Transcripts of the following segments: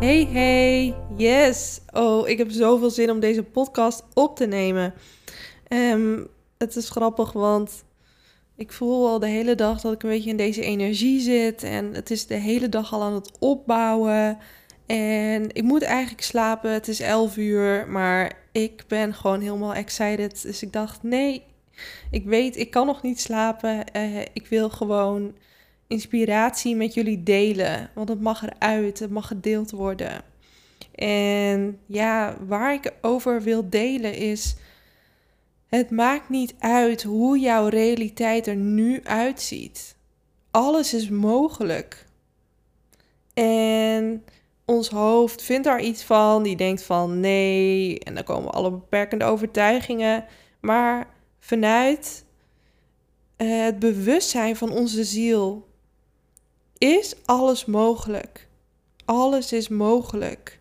Hey hey, yes! Oh, ik heb zoveel zin om deze podcast op te nemen. Ehm, het is grappig, want ik voel al de hele dag dat ik een beetje in deze energie zit. En het is de hele dag al aan het opbouwen. En ik moet eigenlijk slapen. Het is 11 uur, maar ik ben gewoon helemaal excited. Dus ik dacht, nee, ik weet, ik kan nog niet slapen. Uh, ik wil gewoon inspiratie met jullie delen. Want het mag eruit, het mag gedeeld worden. En ja, waar ik over wil delen is. Het maakt niet uit hoe jouw realiteit er nu uitziet. Alles is mogelijk. En ons hoofd vindt daar iets van. Die denkt van nee. En dan komen alle beperkende overtuigingen. Maar vanuit eh, het bewustzijn van onze ziel is alles mogelijk. Alles is mogelijk.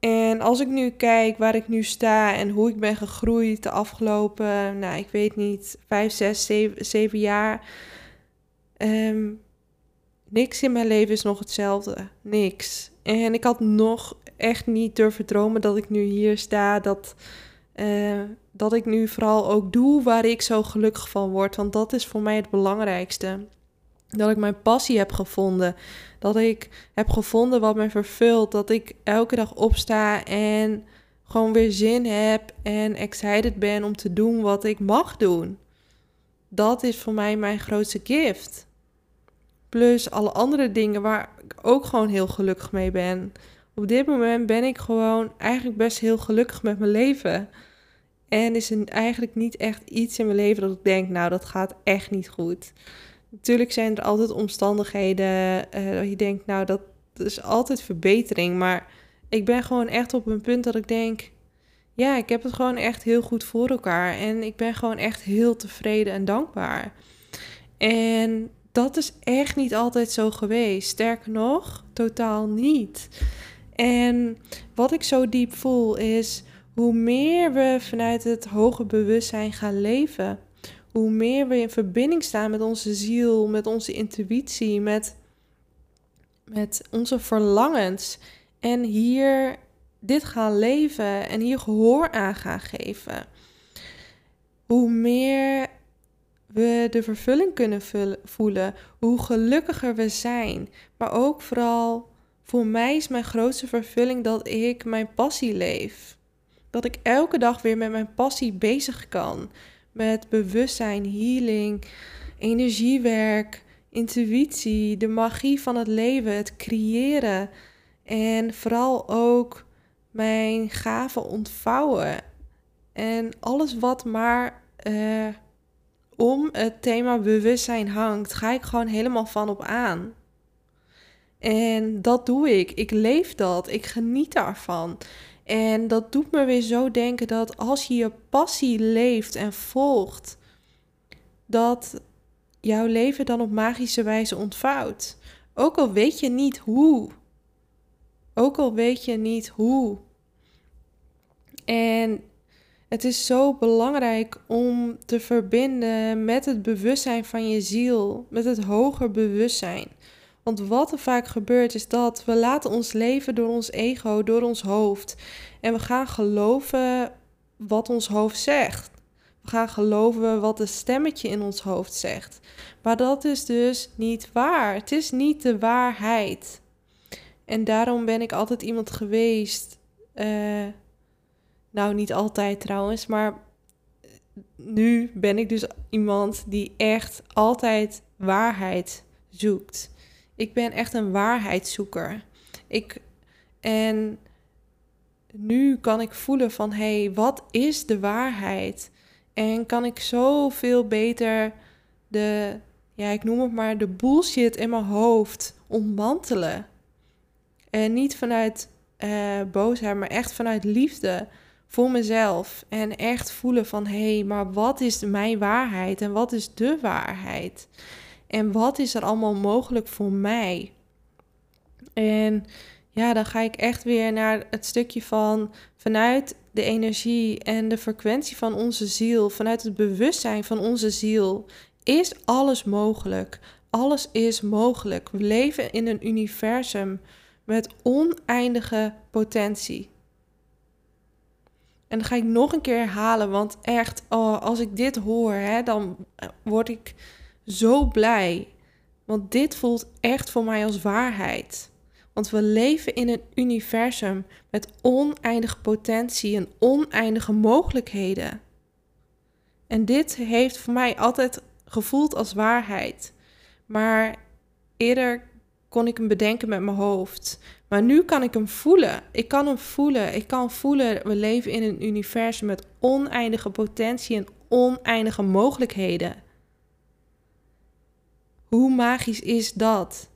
En als ik nu kijk waar ik nu sta en hoe ik ben gegroeid de afgelopen, nou ik weet niet, vijf, zes, zeven, zeven jaar. Ehm, niks in mijn leven is nog hetzelfde. Niks. En ik had nog echt niet durven dromen dat ik nu hier sta. Dat, uh, dat ik nu vooral ook doe waar ik zo gelukkig van word. Want dat is voor mij het belangrijkste. Dat ik mijn passie heb gevonden. Dat ik heb gevonden wat mij vervult. Dat ik elke dag opsta en gewoon weer zin heb en excited ben om te doen wat ik mag doen. Dat is voor mij mijn grootste gift. Plus alle andere dingen waar ik ook gewoon heel gelukkig mee ben. Op dit moment ben ik gewoon eigenlijk best heel gelukkig met mijn leven. En is er eigenlijk niet echt iets in mijn leven dat ik denk, nou, dat gaat echt niet goed. Natuurlijk zijn er altijd omstandigheden uh, dat je denkt, nou, dat, is altijd verbetering. Maar ik ben gewoon echt op een punt dat ik denk, ja, ik heb het gewoon echt heel goed voor elkaar. En ik ben gewoon echt heel tevreden en dankbaar. En dat is echt niet altijd zo geweest. Sterker nog, totaal niet. En wat ik zo diep voel is hoe meer we vanuit het hoge bewustzijn gaan leven, hoe meer we in verbinding staan met onze ziel, met onze intuïtie, met, met onze verlangens. En hier dit gaan leven en hier gehoor aan gaan geven. Hoe meer we de vervulling kunnen voelen, hoe gelukkiger we zijn. Maar ook vooral voor mij is mijn grootste vervulling dat ik mijn passie leef. Dat ik elke dag weer met mijn passie bezig kan. Met bewustzijn, healing, energiewerk, intuïtie, de magie van het leven, het creëren. En vooral ook mijn gaven ontvouwen. En alles wat maar uh, om het thema bewustzijn hangt, ga ik gewoon helemaal van op aan. En dat doe ik. Ik leef dat. Ik geniet daarvan. En dat doet me weer zo denken dat als je je passie leeft en volgt, dat jouw leven dan op magische wijze ontvouwt. Ook al weet je niet hoe. Ook al weet je niet hoe. En het is zo belangrijk om te verbinden met het bewustzijn van je ziel, met het hoger bewustzijn. Want wat er vaak gebeurt is dat we laten ons leven door ons ego, door ons hoofd. En we gaan geloven wat ons hoofd zegt. We gaan geloven wat het stemmetje in ons hoofd zegt. Maar dat is dus niet waar. Het is niet de waarheid. En daarom ben ik altijd iemand geweest. Uh, nou, niet altijd trouwens, maar nu ben ik dus iemand die echt altijd waarheid zoekt. Ik ben echt een waarheidszoeker. Ik, en nu kan ik voelen van hé, hey, wat is de waarheid? En kan ik zoveel beter de, ja, ik noem het maar de bullshit in mijn hoofd ontmantelen. En niet vanuit uh, boosheid, maar echt vanuit liefde voor mezelf. En echt voelen van hé, hey, maar wat is mijn waarheid en wat is de waarheid? En wat is er allemaal mogelijk voor mij? En ja, dan ga ik echt weer naar het stukje van vanuit de energie en de frequentie van onze ziel, vanuit het bewustzijn van onze ziel, is alles mogelijk. Alles is mogelijk. We leven in een universum met oneindige potentie. En dan ga ik nog een keer herhalen, want echt, oh, als ik dit hoor, hè, dan word ik zo blij. Want dit voelt echt voor mij als waarheid. Want we leven in een universum met oneindige potentie en oneindige mogelijkheden. En dit heeft voor mij altijd gevoeld als waarheid. Maar eerder kon ik hem bedenken met mijn hoofd. Maar nu kan ik hem voelen. Ik kan hem voelen. Ik kan voelen, we leven in een universum met oneindige potentie en oneindige mogelijkheden. Hoe magisch is dat?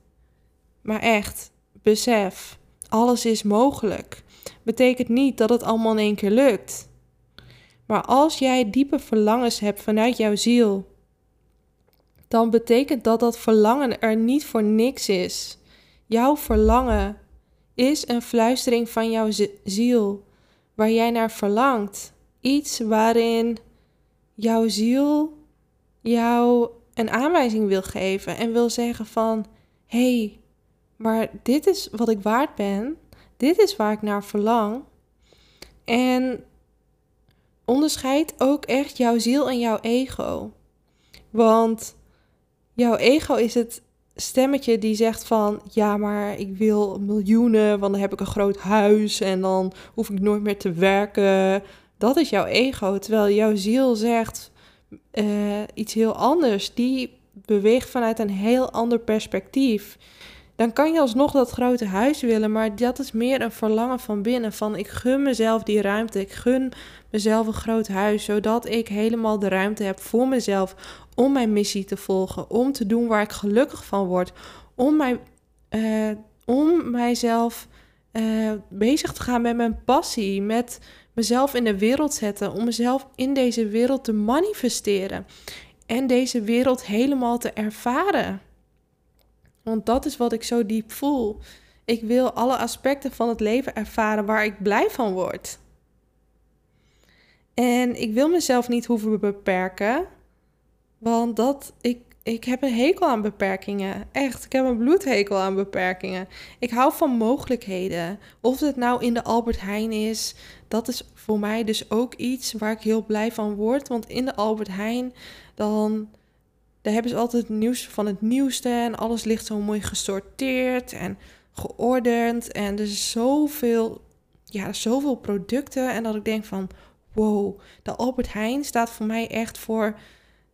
Maar echt, besef, alles is mogelijk. Betekent niet dat het allemaal in één keer lukt. Maar als jij diepe verlangens hebt vanuit jouw ziel, dan betekent dat dat verlangen er niet voor niks is. Jouw verlangen is een fluistering van jouw ziel, waar jij naar verlangt. Iets waarin jouw ziel jou een aanwijzing wil geven en wil zeggen van hey, maar dit is wat ik waard ben. Dit is waar ik naar verlang. En onderscheid ook echt jouw ziel en jouw ego. Want jouw ego is het stemmetje die zegt van ja, maar ik wil miljoenen, want dan heb ik een groot huis en dan hoef ik nooit meer te werken. Dat is jouw ego. Terwijl jouw ziel zegt uh, iets heel anders. Die beweegt vanuit een heel ander perspectief dan kan je alsnog dat grote huis willen, maar dat is meer een verlangen van binnen. Van ik gun mezelf die ruimte, ik gun mezelf een groot huis, zodat ik helemaal de ruimte heb voor mezelf om mijn missie te volgen, om te doen waar ik gelukkig van word, om, mij, uh, om mijzelf uh, bezig te gaan met mijn passie, met mezelf in de wereld zetten, om mezelf in deze wereld te manifesteren en deze wereld helemaal te ervaren. Want dat is wat ik zo diep voel. Ik wil alle aspecten van het leven ervaren waar ik blij van word. En ik wil mezelf niet hoeven beperken. Want dat, ik, ik heb een hekel aan beperkingen. Echt, ik heb een bloedhekel aan beperkingen. Ik hou van mogelijkheden. Of het nou in de Albert Heijn is, dat is voor mij dus ook iets waar ik heel blij van word. Want in de Albert Heijn, dan daar hebben ze altijd nieuws van het nieuwste en alles ligt zo mooi gesorteerd en geordend. En er is zoveel, ja, zoveel producten. En dat ik denk van, wow, de Albert Heijn staat voor mij echt voor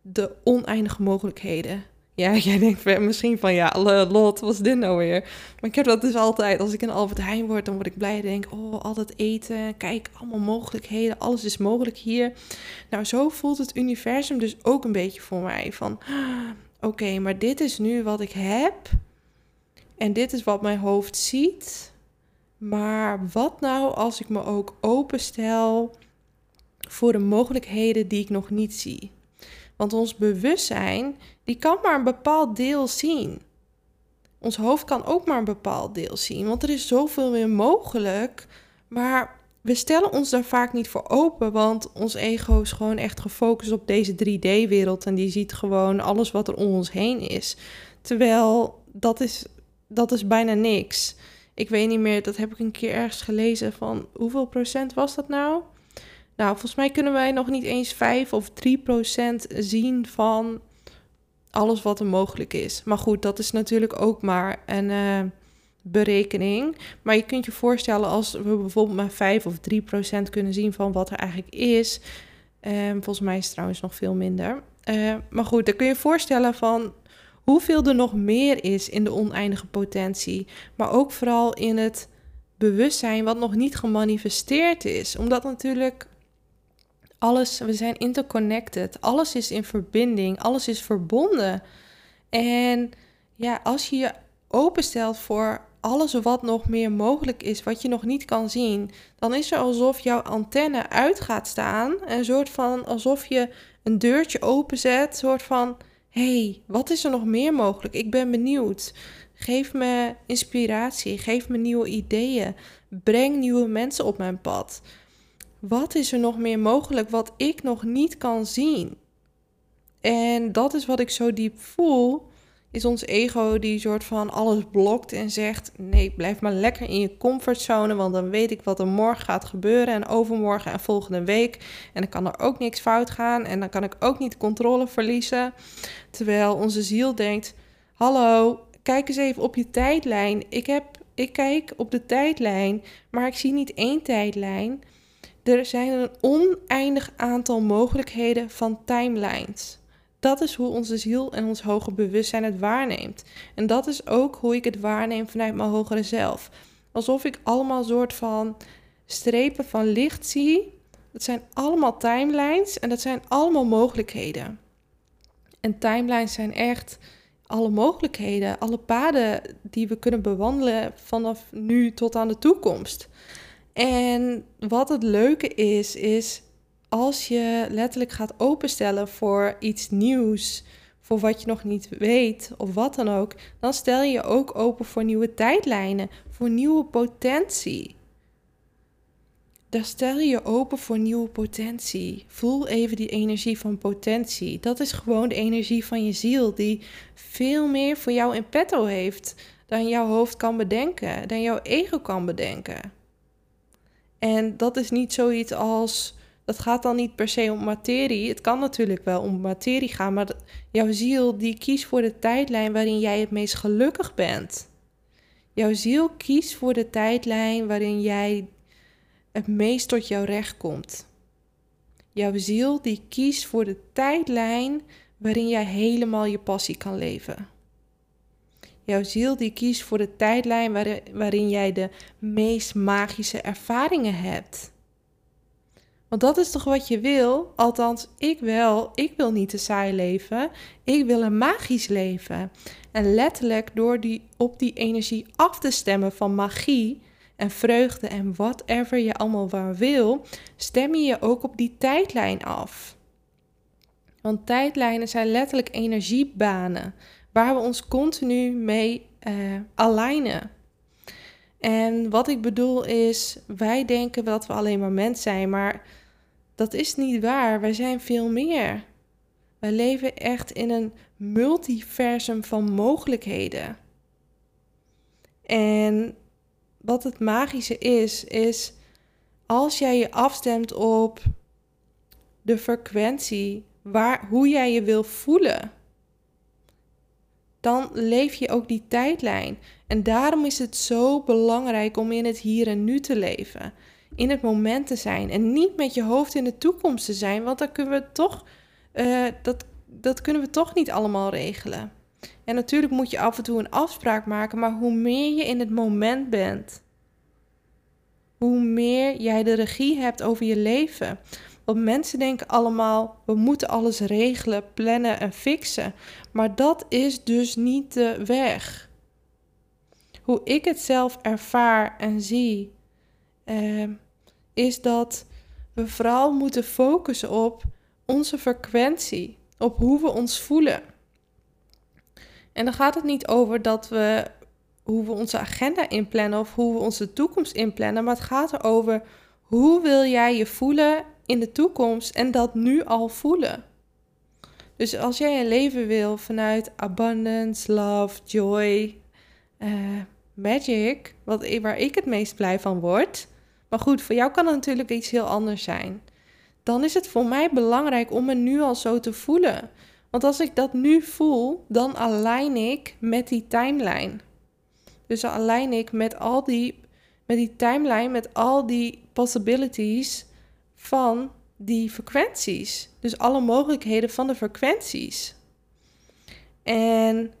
de oneindige mogelijkheden. Ja, jij denkt misschien van ja, Lot, wat is dit nou weer? Maar ik heb dat dus altijd. Als ik in Albert Heijn word, dan word ik blij. Denk, oh, altijd eten. Kijk, allemaal mogelijkheden. Alles is mogelijk hier. Nou, zo voelt het universum dus ook een beetje voor mij. Van, oké, maar dit is nu wat ik heb. En dit is wat mijn hoofd ziet. Maar wat nou als ik me ook openstel voor de mogelijkheden die ik nog niet zie? Want ons bewustzijn, die kan maar een bepaald deel zien. Ons hoofd kan ook maar een bepaald deel zien, want er is zoveel meer mogelijk. Maar we stellen ons daar vaak niet voor open, want ons ego is gewoon echt gefocust op deze 3D-wereld en die ziet gewoon alles wat er om ons heen is. Terwijl dat is, dat is bijna niks. Ik weet niet meer, dat heb ik een keer ergens gelezen van hoeveel procent was dat nou? Nou, volgens mij kunnen wij nog niet eens 5 of 3 procent zien van alles wat er mogelijk is. Maar goed, dat is natuurlijk ook maar een uh, berekening. Maar je kunt je voorstellen als we bijvoorbeeld maar 5 of 3 procent kunnen zien van wat er eigenlijk is. Uh, volgens mij is trouwens nog veel minder. Uh, maar goed, dan kun je je voorstellen van hoeveel er nog meer is in de oneindige potentie. Maar ook vooral in het bewustzijn wat nog niet gemanifesteerd is. Omdat natuurlijk alles, we zijn interconnected. Alles is in verbinding, alles is verbonden. En ja, als je je openstelt voor alles wat nog meer mogelijk is, wat je nog niet kan zien, dan is er alsof jouw antenne uit gaat staan. Een soort van alsof je een deurtje openzet, soort van hey, wat is er nog meer mogelijk? Ik ben benieuwd. Geef me inspiratie, geef me nieuwe ideeën, breng nieuwe mensen op mijn pad. Wat is er nog meer mogelijk wat ik nog niet kan zien? En dat is wat ik zo diep voel is ons ego die soort van alles blokt en zegt: nee, blijf maar lekker in je comfortzone, want dan weet ik wat er morgen gaat gebeuren en overmorgen en volgende week. En dan kan er ook niks fout gaan en dan kan ik ook niet controle verliezen. Terwijl onze ziel denkt: hallo, kijk eens even op je tijdlijn. Ik, heb, ik kijk op de tijdlijn, maar ik zie niet één tijdlijn. Er zijn een oneindig aantal mogelijkheden van timelines. Dat is hoe onze ziel en ons hoger bewustzijn het waarneemt. En dat is ook hoe ik het waarneem vanuit mijn hogere zelf. Alsof ik allemaal soort van strepen van licht zie. Dat zijn allemaal timelines en dat zijn allemaal mogelijkheden. En timelines zijn echt alle mogelijkheden, alle paden die we kunnen bewandelen vanaf nu tot aan de toekomst. En wat het leuke is, is als je letterlijk gaat openstellen voor iets nieuws, voor wat je nog niet weet of wat dan ook, dan stel je je ook open voor nieuwe tijdlijnen, voor nieuwe potentie. Daar stel je je open voor nieuwe potentie. Voel even die energie van potentie. Dat is gewoon de energie van je ziel, die veel meer voor jou in petto heeft dan jouw hoofd kan bedenken, dan jouw ego kan bedenken. En dat is niet zoiets als dat gaat dan niet per se om materie. Het kan natuurlijk wel om materie gaan, maar jouw ziel die kiest voor de tijdlijn waarin jij het meest gelukkig bent. Jouw ziel kiest voor de tijdlijn waarin jij het meest tot jouw recht komt. Jouw ziel die kiest voor de tijdlijn waarin jij helemaal je passie kan leven. Jouw ziel die kiest voor de tijdlijn waarin, jij de meest magische ervaringen hebt. Want dat is toch wat je wil? Althans, ik wel. Ik wil niet te saai leven. Ik wil een magisch leven. En letterlijk door die, op die energie af te stemmen van magie en vreugde en whatever je allemaal waar wil, stem je je ook op die tijdlijn af. Want tijdlijnen zijn letterlijk energiebanen waar we ons continu mee uh, alignen. En wat ik bedoel is, wij denken dat we alleen maar mens zijn, maar dat is niet waar. Wij zijn veel meer. Wij leven echt in een multiversum van mogelijkheden. En wat het magische is, is als jij je afstemt op de frequentie, waar, hoe jij je wil voelen, dan leef je ook die tijdlijn. En daarom is het zo belangrijk om in het hier en nu te leven in het moment te zijn. En niet met je hoofd in de toekomst te zijn, want dan kunnen we toch, uh, dat, dat kunnen we toch niet allemaal regelen. En natuurlijk moet je af en toe een afspraak maken, maar hoe meer je in het moment bent, hoe meer jij de regie hebt over je leven. Want mensen denken allemaal, we moeten alles regelen, plannen en fixen. Maar dat is dus niet de weg. Hoe ik het zelf ervaar en zie, uh, is dat we vooral moeten focussen op onze frequentie, op hoe we ons voelen. En dan gaat het niet over dat we hoe we onze agenda inplannen of hoe we onze toekomst inplannen, maar het gaat erover hoe wil jij je voelen in de toekomst en dat nu al voelen. Dus als jij een leven wil vanuit abundance, love, joy, uh, magic, wat, waar ik het meest blij van word, maar goed, voor jou kan het natuurlijk iets heel anders zijn. Dan is het voor mij belangrijk om me nu al zo te voelen. Want als ik dat nu voel, dan align ik met die timeline. Dus dan align ik met al die, met die timeline, met al die possibilities van die frequenties. Dus alle mogelijkheden van de frequenties. En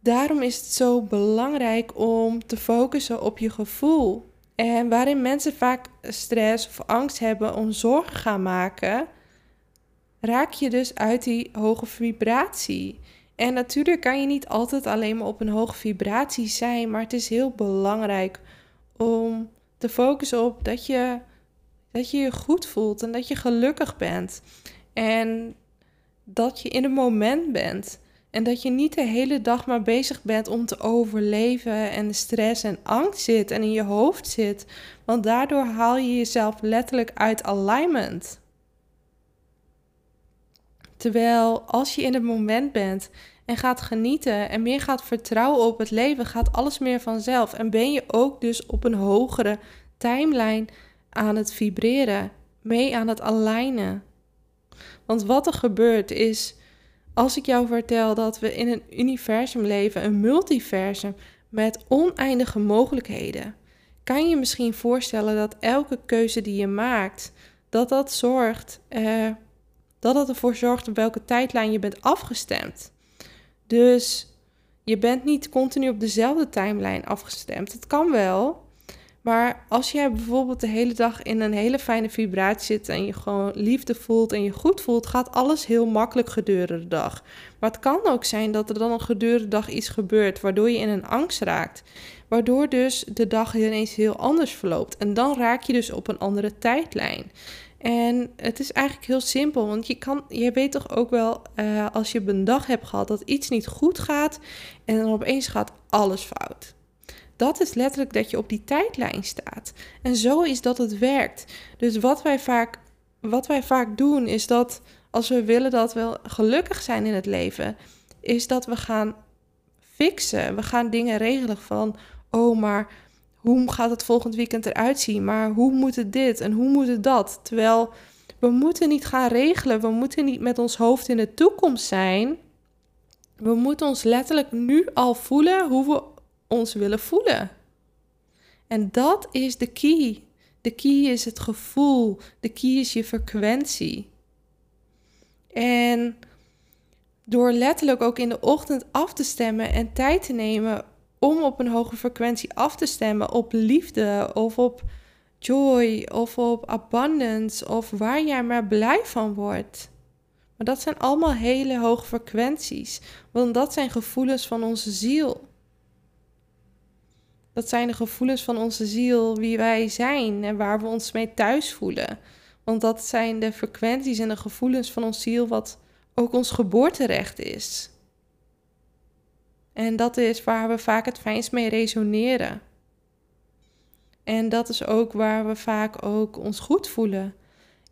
daarom is het zo belangrijk om te focussen op je gevoel. En waarin mensen vaak stress of angst hebben om zorgen gaan maken, raak je dus uit die hoge vibratie. En natuurlijk kan je niet altijd alleen maar op een hoge vibratie zijn, maar het is heel belangrijk om te focussen op dat je dat je je goed voelt en dat je gelukkig bent. En dat je in het moment bent. En dat je niet de hele dag maar bezig bent om te overleven en de stress en angst zit en in je hoofd zit. Want daardoor haal je jezelf letterlijk uit alignment. Terwijl als je in het moment bent en gaat genieten en meer gaat vertrouwen op het leven, gaat alles meer vanzelf. En ben je ook dus op een hogere timeline aan het vibreren, mee aan het alignen. Want wat er gebeurt is, als ik jou vertel dat we in een universum leven, een multiversum met oneindige mogelijkheden, kan je misschien voorstellen dat elke keuze die je maakt, dat dat zorgt, eh, dat dat ervoor zorgt op welke tijdlijn je bent afgestemd. Dus je bent niet continu op dezelfde timeline afgestemd. Het kan wel, maar als jij bijvoorbeeld de hele dag in een hele fijne vibratie zit en je gewoon liefde voelt en je goed voelt, gaat alles heel makkelijk gedurende de dag. Maar het kan ook zijn dat er dan een gedurende de dag iets gebeurt waardoor je in een angst raakt. Waardoor dus de dag ineens heel anders verloopt. En dan raak je dus op een andere tijdlijn. En het is eigenlijk heel simpel, want je, kan, je weet toch ook wel uh, als je een dag hebt gehad dat iets niet goed gaat en dan opeens gaat alles fout dat is letterlijk dat je op die tijdlijn staat. En zo is dat het werkt. Dus wat wij vaak, wat wij vaak doen, is dat als we willen dat we gelukkig zijn in het leven, is dat we gaan fixen. We gaan dingen regelen van, oh, maar hoe gaat het volgend weekend eruit zien? Maar hoe moet het dit en hoe moet het dat? Terwijl we moeten niet gaan regelen. We moeten niet met ons hoofd in de toekomst zijn. We moeten ons letterlijk nu al voelen hoe we ons willen voelen. En dat is de key. De key is het gevoel. De key is je frequentie. En door letterlijk ook in de ochtend af te stemmen en tijd te nemen om op een hoge frequentie af te stemmen op liefde of op joy of op abundance of waar jij maar blij van wordt. Maar dat zijn allemaal hele hoge frequenties, want dat zijn gevoelens van onze ziel. Dat zijn de gevoelens van onze ziel, wie wij zijn en waar we ons mee thuis voelen. Want dat zijn de frequenties en de gevoelens van ons ziel, wat ook ons geboorterecht is. En dat is waar we vaak het fijnst mee resoneren. En dat is ook waar we vaak ook ons goed voelen.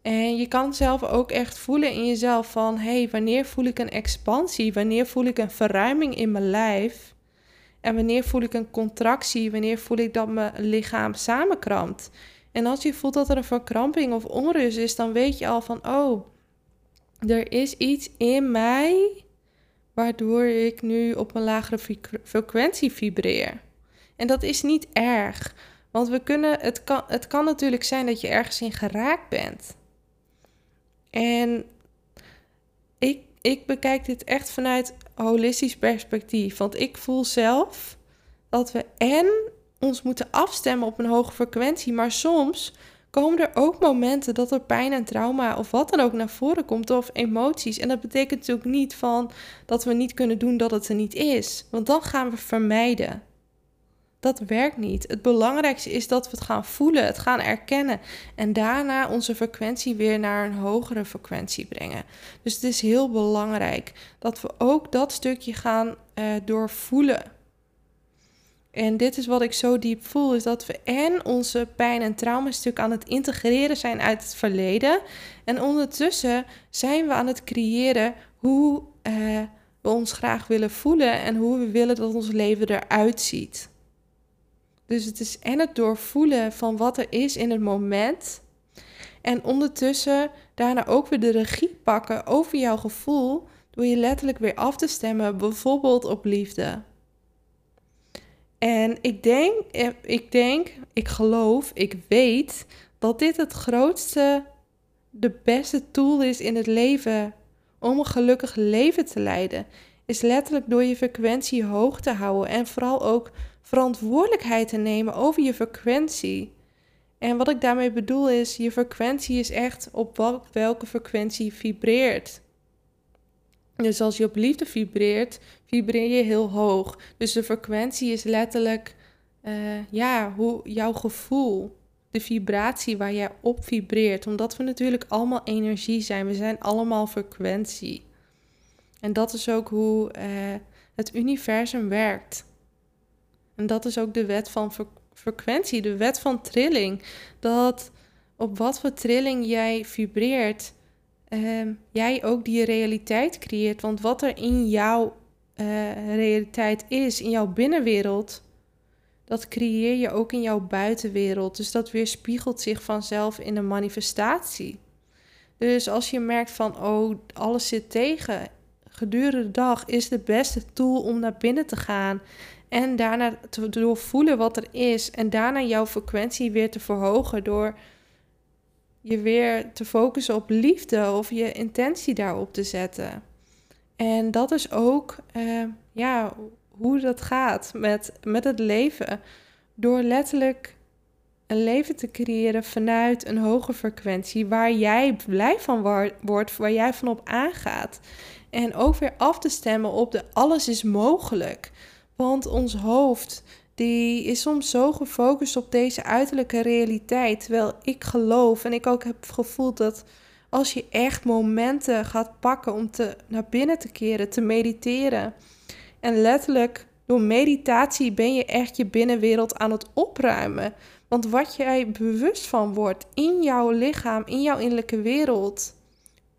En je kan zelf ook echt voelen in jezelf van, hé, hey, wanneer voel ik een expansie? Wanneer voel ik een verruiming in mijn lijf? En wanneer voel ik een contractie? Wanneer voel ik dat mijn lichaam samenkrampt? En als je voelt dat er een verkramping of onrust is, dan weet je al van, oh, er is iets in mij waardoor ik nu op een lagere frequentie vibreer. En dat is niet erg, want we kunnen, het, kan, het kan natuurlijk zijn dat je ergens in geraakt bent. En ik, ik bekijk dit echt vanuit holistisch perspectief. Want ik voel zelf dat we en ons moeten afstemmen op een hoge frequentie, maar soms komen er ook momenten dat er pijn en trauma of wat dan ook naar voren komt of emoties. En dat betekent natuurlijk niet van dat we niet kunnen doen dat het er niet is, want dan gaan we vermijden. Dat werkt niet. Het belangrijkste is dat we het gaan voelen, het gaan erkennen en daarna onze frequentie weer naar een hogere frequentie brengen. Dus het is heel belangrijk dat we ook dat stukje gaan uh, doorvoelen. En dit is wat ik zo diep voel, is dat we en onze pijn- en traumastuk aan het integreren zijn uit het verleden. En ondertussen zijn we aan het creëren hoe uh, we ons graag willen voelen en hoe we willen dat ons leven eruit ziet. Dus het is en het doorvoelen van wat er is in het moment. En ondertussen daarna ook weer de regie pakken over jouw gevoel. Door je letterlijk weer af te stemmen, bijvoorbeeld op liefde. En ik denk, eh, ik denk, ik geloof, ik weet dat dit het grootste, de beste tool is in het leven om een gelukkig leven te leiden. Is letterlijk door je frequentie hoog te houden en vooral ook verantwoordelijkheid te nemen over je frequentie. En wat ik daarmee bedoel is, je frequentie is echt op welke frequentie vibreert. Dus als je op liefde vibreert, vibreer je heel hoog. Dus de frequentie is letterlijk uh, ja, hoe, jouw gevoel, de vibratie waar jij op vibreert. Omdat we natuurlijk allemaal energie zijn. We zijn allemaal frequentie. En dat is ook hoe uh, het universum werkt. En dat is ook de wet van frequentie, de wet van trilling. Dat op wat voor trilling jij vibreert, uh, jij ook die realiteit creëert. Want wat er in jouw uh, realiteit is, in jouw binnenwereld, dat creëer je ook in jouw buitenwereld. Dus dat weerspiegelt zich vanzelf in de manifestatie. Dus als je merkt van, oh, alles zit tegen, gedurende de dag is de beste tool om naar binnen te gaan. En daarna te doorvoelen wat er is. En daarna jouw frequentie weer te verhogen door je weer te focussen op liefde of je intentie daarop te zetten. En dat is ook uh, ja, hoe dat gaat met, met het leven. Door letterlijk een leven te creëren vanuit een hoge frequentie waar jij blij van wordt, waar jij van op aangaat. En ook weer af te stemmen op de alles is mogelijk. Want ons hoofd die is soms zo gefocust op deze uiterlijke realiteit. Terwijl ik geloof en ik ook heb gevoeld dat als je echt momenten gaat pakken om te, naar binnen te keren, te mediteren. En letterlijk door meditatie ben je echt je binnenwereld aan het opruimen. Want wat jij bewust van wordt in jouw lichaam, in jouw innerlijke wereld,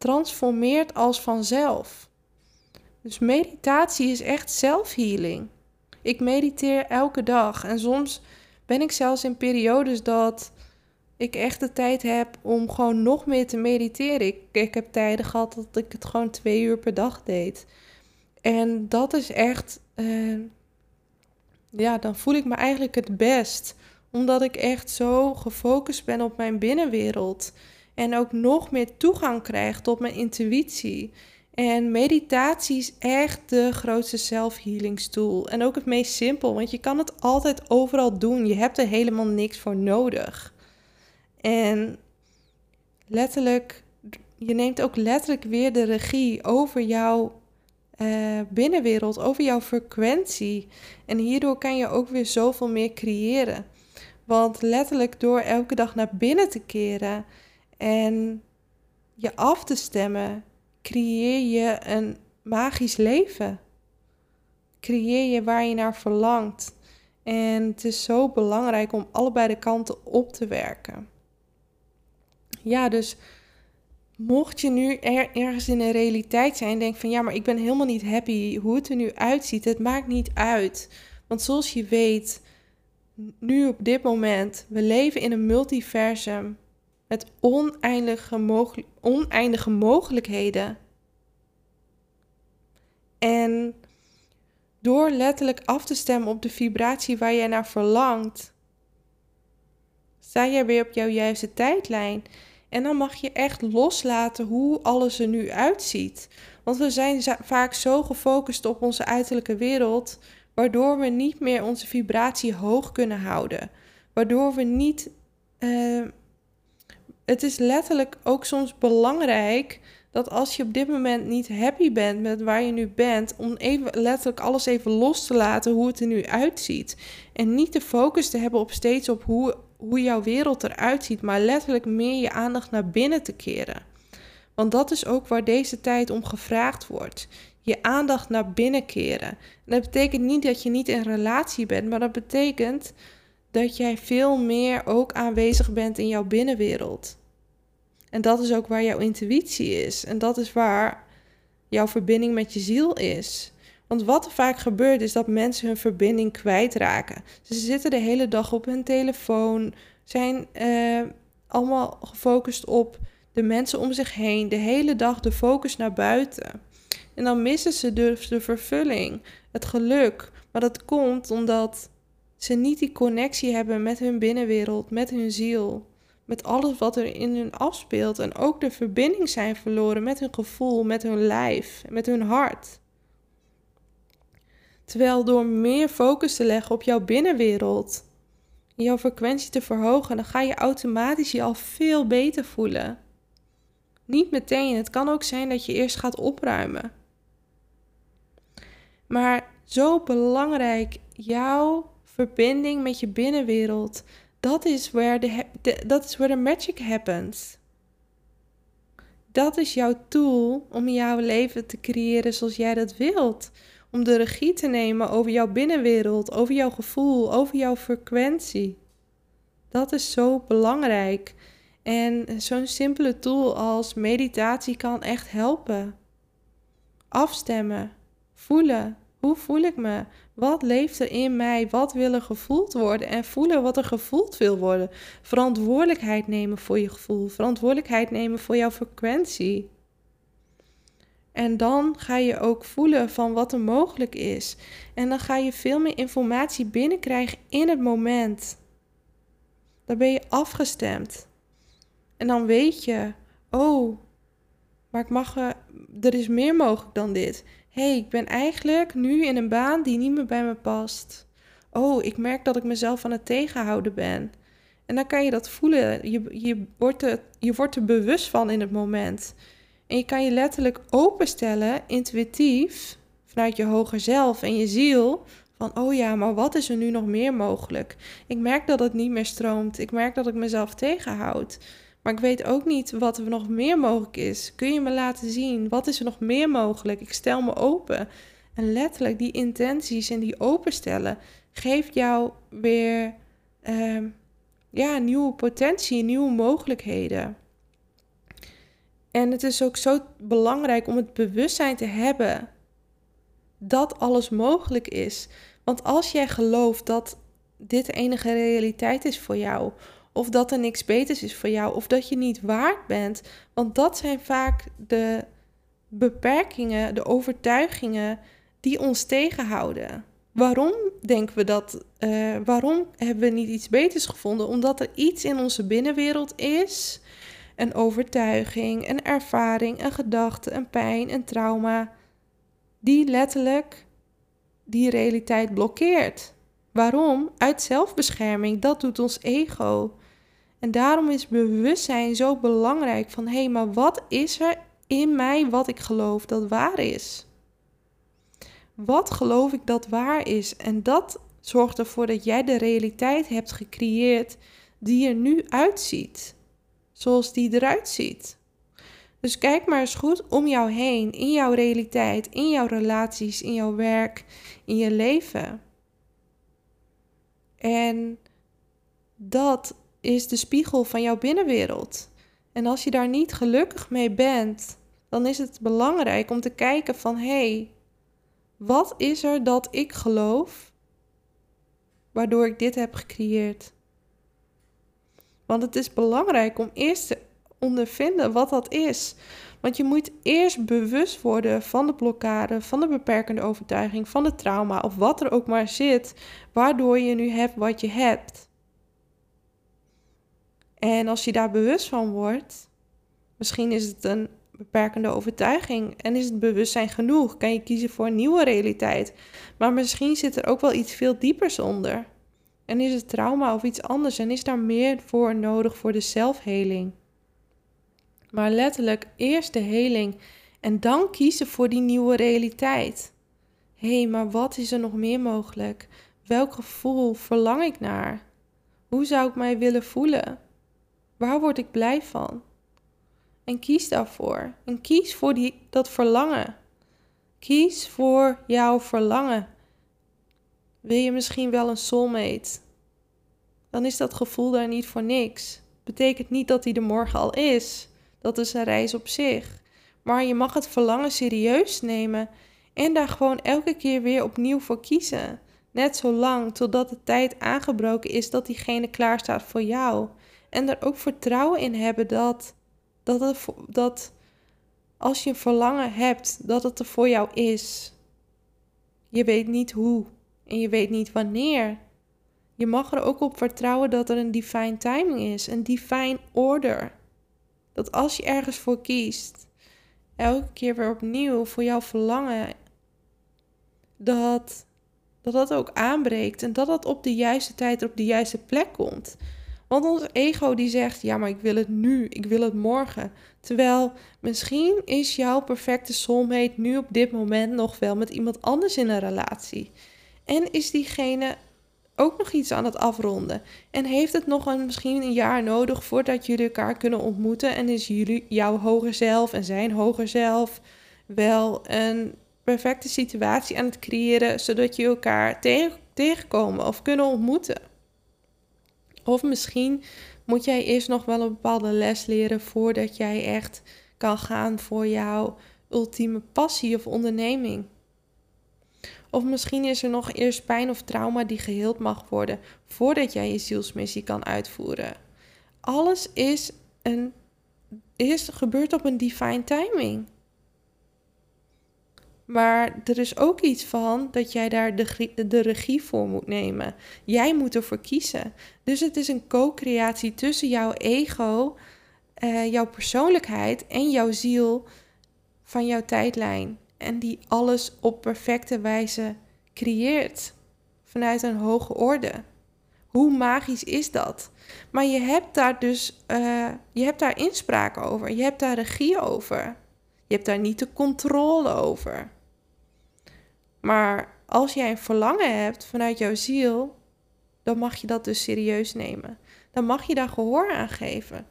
transformeert als vanzelf. Dus meditatie is echt zelfhealing. Ik mediteer elke dag en soms ben ik zelfs in periodes dat ik echt de tijd heb om gewoon nog meer te mediteren. Ik, heb tijden gehad dat ik het gewoon twee uur per dag deed. En dat is echt, uh, ja, dan voel ik me eigenlijk het best. Omdat ik echt zo gefocust ben op mijn binnenwereld. En ook nog meer toegang krijg tot mijn intuïtie. En meditatie is echt de grootste self-healingstool. En ook het meest simpel, want je kan het altijd overal doen. Je hebt er helemaal niks voor nodig. En letterlijk, je neemt ook letterlijk weer de regie over jouw uh, binnenwereld, over jouw frequentie. En hierdoor kan je ook weer zoveel meer creëren. Want letterlijk door elke dag naar binnen te keren en je af te stemmen creëer je een magisch leven. Creëer je waar je naar verlangt. En het is zo belangrijk om allebei de kanten op te werken. Ja, dus mocht je nu ergens in een realiteit zijn en denk van ja, maar ik ben helemaal niet happy hoe het er nu uitziet, het maakt niet uit. Want zoals je weet, nu op dit moment, we leven in een multiversum met oneindige, oneindige mogelijkheden. En door letterlijk af te stemmen op de vibratie waar jij naar verlangt, sta jij weer op jouw juiste tijdlijn. En dan mag je echt loslaten hoe alles er nu uitziet. Want we zijn vaak zo gefocust op onze uiterlijke wereld, waardoor we niet meer onze vibratie hoog kunnen houden. Waardoor we niet. Uh, het is letterlijk ook soms belangrijk dat als je op dit moment niet happy bent met waar je nu bent, om even letterlijk alles even los te laten hoe het er nu uitziet. En niet de focus te hebben op steeds op hoe, hoe jouw wereld eruit ziet, maar letterlijk meer je aandacht naar binnen te keren. Want dat is ook waar deze tijd om gevraagd wordt. Je aandacht naar binnen keren. En dat betekent niet dat je niet in relatie bent, maar dat betekent dat jij veel meer ook aanwezig bent in jouw binnenwereld. En dat is ook waar jouw intuïtie is. En dat is waar jouw verbinding met je ziel is. Want wat er vaak gebeurt is dat mensen hun verbinding kwijtraken. Ze zitten de hele dag op hun telefoon, zijn uh, allemaal gefocust op de mensen om zich heen, de hele dag de focus naar buiten. En dan missen ze dus de vervulling, het geluk. Maar dat komt omdat ze niet die connectie hebben met hun binnenwereld, met hun ziel met alles wat er in hun afspeelt en ook de verbinding zijn verloren met hun gevoel, met hun lijf, met hun hart. Terwijl door meer focus te leggen op jouw binnenwereld, jouw frequentie te verhogen, dan ga je automatisch je al veel beter voelen. Niet meteen. Het kan ook zijn dat je eerst gaat opruimen. Maar zo belangrijk, jouw verbinding met je binnenwereld. Dat is waar de, dat is where the magic happens. Dat is jouw tool om jouw leven te creëren zoals jij dat wilt. Om de regie te nemen over jouw binnenwereld, over jouw gevoel, over jouw frequentie. Dat is zo belangrijk. En zo'n simpele tool als meditatie kan echt helpen. Afstemmen, voelen. Hoe voel ik me? Wat leeft er in mij? Wat wil er gevoeld worden? En voelen wat er gevoeld wil worden. Verantwoordelijkheid nemen voor je gevoel. Verantwoordelijkheid nemen voor jouw frequentie. En dan ga je ook voelen van wat er mogelijk is. En dan ga je veel meer informatie binnenkrijgen in het moment. Dan ben je afgestemd. En dan weet je, oh, maar ik mag, er is meer mogelijk dan dit. Hey, ik ben eigenlijk nu in een baan die niet meer bij me past. Oh, ik merk dat ik mezelf aan het tegenhouden ben. En dan kan je dat voelen. Je, je, wordt er, je wordt er bewust van in het moment. En je kan je letterlijk openstellen, intuïtief, vanuit je hoger zelf en je ziel. Van, oh ja, maar wat is er nu nog meer mogelijk? Ik merk dat het niet meer stroomt. Ik merk dat ik mezelf tegenhoud. Maar ik weet ook niet wat er nog meer mogelijk is. Kun je me laten zien? Wat is er nog meer mogelijk? Ik stel me open. En letterlijk die intenties en die openstellen geeft jou weer uh, ja, nieuwe potentie, nieuwe mogelijkheden. En het is ook zo belangrijk om het bewustzijn te hebben dat alles mogelijk is. Want als jij gelooft dat dit de enige realiteit is voor jou, of dat er niks beters is voor jou, of dat je niet waard bent. Want dat zijn vaak de beperkingen, de overtuigingen die ons tegenhouden. Waarom denken we dat? Uh, waarom hebben we niet iets beters gevonden? Omdat er iets in onze binnenwereld is, een overtuiging, een ervaring, een gedachte, een pijn, een trauma, die letterlijk die realiteit blokkeert. Waarom? Uit zelfbescherming. Dat doet ons ego. En daarom is bewustzijn zo belangrijk van hé, hey, maar wat is er in mij wat ik geloof dat waar is? Wat geloof ik dat waar is? En dat zorgt ervoor dat jij de realiteit hebt gecreëerd die er nu uitziet. Zoals die eruit ziet. Dus kijk maar eens goed om jou heen, in jouw realiteit, in jouw relaties, in jouw werk, in je leven. En dat is de spiegel van jouw binnenwereld. En als je daar niet gelukkig mee bent, dan is het belangrijk om te kijken van hé, hey, wat is er dat ik geloof waardoor ik dit heb gecreëerd? Want het is belangrijk om eerst te ondervinden wat dat is. Want je moet eerst bewust worden van de blokkade, van de beperkende overtuiging, van de trauma of wat er ook maar zit, waardoor je nu hebt wat je hebt. En als je daar bewust van wordt, misschien is het een beperkende overtuiging en is het bewustzijn genoeg, kan je kiezen voor een nieuwe realiteit. Maar misschien zit er ook wel iets veel diepers onder. En is het trauma of iets anders en is daar meer voor nodig voor de zelfheling. Maar letterlijk eerst de heling en dan kiezen voor die nieuwe realiteit. Hé, hey, maar wat is er nog meer mogelijk? Welk gevoel verlang ik naar? Hoe zou ik mij willen voelen? Waar word ik blij van? En kies daarvoor. En kies voor die, dat verlangen. Kies voor jouw verlangen. Wil je misschien wel een soulmate? Dan is dat gevoel daar niet voor niks. Betekent niet dat hij er morgen al is. Dat is een reis op zich. Maar je mag het verlangen serieus nemen en daar gewoon elke keer weer opnieuw voor kiezen. Net zo lang totdat de tijd aangebroken is dat diegene klaar staat voor jou. En er ook vertrouwen in hebben dat, dat, dat als je een verlangen hebt, dat het er voor jou is. Je weet niet hoe en je weet niet wanneer. Je mag er ook op vertrouwen dat er een divine timing is, een divine order. Dat als je ergens voor kiest, elke keer weer opnieuw voor jouw verlangen, dat dat dat ook aanbreekt en dat dat op de juiste tijd op de juiste plek komt. Want ons ego die zegt, ja, maar ik wil het nu, ik wil het morgen. Terwijl misschien is jouw perfecte soulmate nu op dit moment nog wel met iemand anders in een relatie. En is diegene ook nog iets aan het afronden. En heeft het nog een, misschien een jaar nodig voordat jullie elkaar kunnen ontmoeten. En is jullie, jouw hoger zelf en zijn hoger zelf wel een perfecte situatie aan het creëren, zodat je elkaar tegen, tegenkomen of kunnen ontmoeten. Of misschien moet jij eerst nog wel een bepaalde les leren voordat jij echt kan gaan voor jouw ultieme passie of onderneming. Of misschien is er nog eerst pijn of trauma die geheeld mag worden voordat jij je zielsmissie kan uitvoeren. Alles is een, is gebeurt op een divine timing. Maar er is ook iets van dat jij daar de, de regie voor moet nemen. Jij moet ervoor kiezen. Dus het is een co-creatie tussen jouw ego, uh, jouw persoonlijkheid en jouw ziel van jouw tijdlijn. En die alles op perfecte wijze creëert. Vanuit een hoge orde. Hoe magisch is dat? Maar je hebt daar dus uh, je hebt daar inspraak over. Je hebt daar regie over. Je hebt daar niet de controle over. Maar als jij een verlangen hebt vanuit jouw ziel, dan mag je dat dus serieus nemen. Dan mag je daar gehoor aan geven.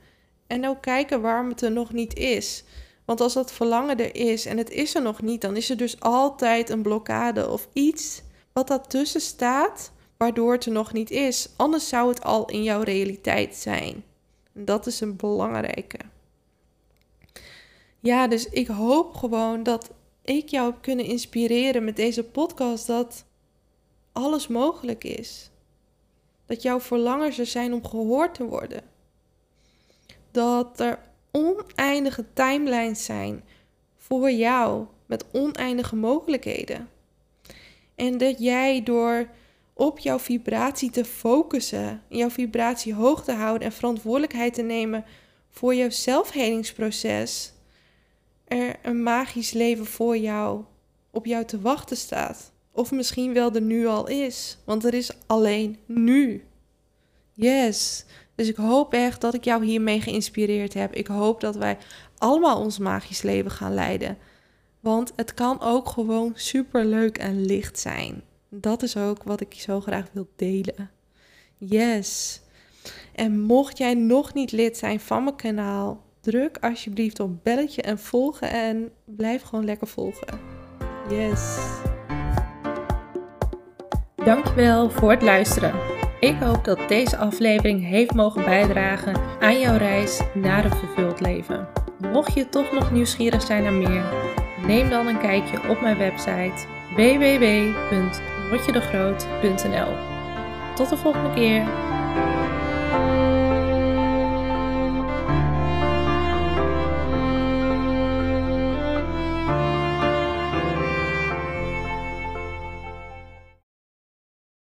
En ook kijken waarom het er nog niet is. Want als dat verlangen er is en het is er nog niet, dan is er dus altijd een blokkade of iets wat daartussen staat, waardoor het er nog niet is. Anders zou het al in jouw realiteit zijn. Dat is een belangrijke. Ja, dus ik hoop gewoon dat ik jou heb kunnen inspireren met deze podcast dat alles mogelijk is. Dat jouw verlangens er zijn om gehoord te worden. Dat er oneindige timelines zijn voor jou met oneindige mogelijkheden. En dat jij door op jouw vibratie te focussen, jouw vibratie hoog te houden en verantwoordelijkheid te nemen voor jouw zelfhelingsproces, er een magisch leven voor jou op jou te wachten staat. Of misschien wel er nu al is, want er is alleen nu. Yes. Dus ik hoop echt dat ik jou hiermee geïnspireerd heb. Ik hoop dat wij allemaal ons magisch leven gaan leiden. Want het kan ook gewoon super leuk en licht zijn. Dat is ook wat ik zo graag wil delen. Yes. En mocht jij nog niet lid zijn van mijn kanaal, druk alsjeblieft op belletje en volgen en blijf gewoon lekker volgen. Yes. Dankjewel voor het luisteren. Ik hoop dat deze aflevering heeft mogen bijdragen aan jouw reis naar een vervuld leven. Mocht je toch nog nieuwsgierig zijn naar meer, neem dan een kijkje op mijn website www.rotjedegroot.nl. Tot de volgende keer.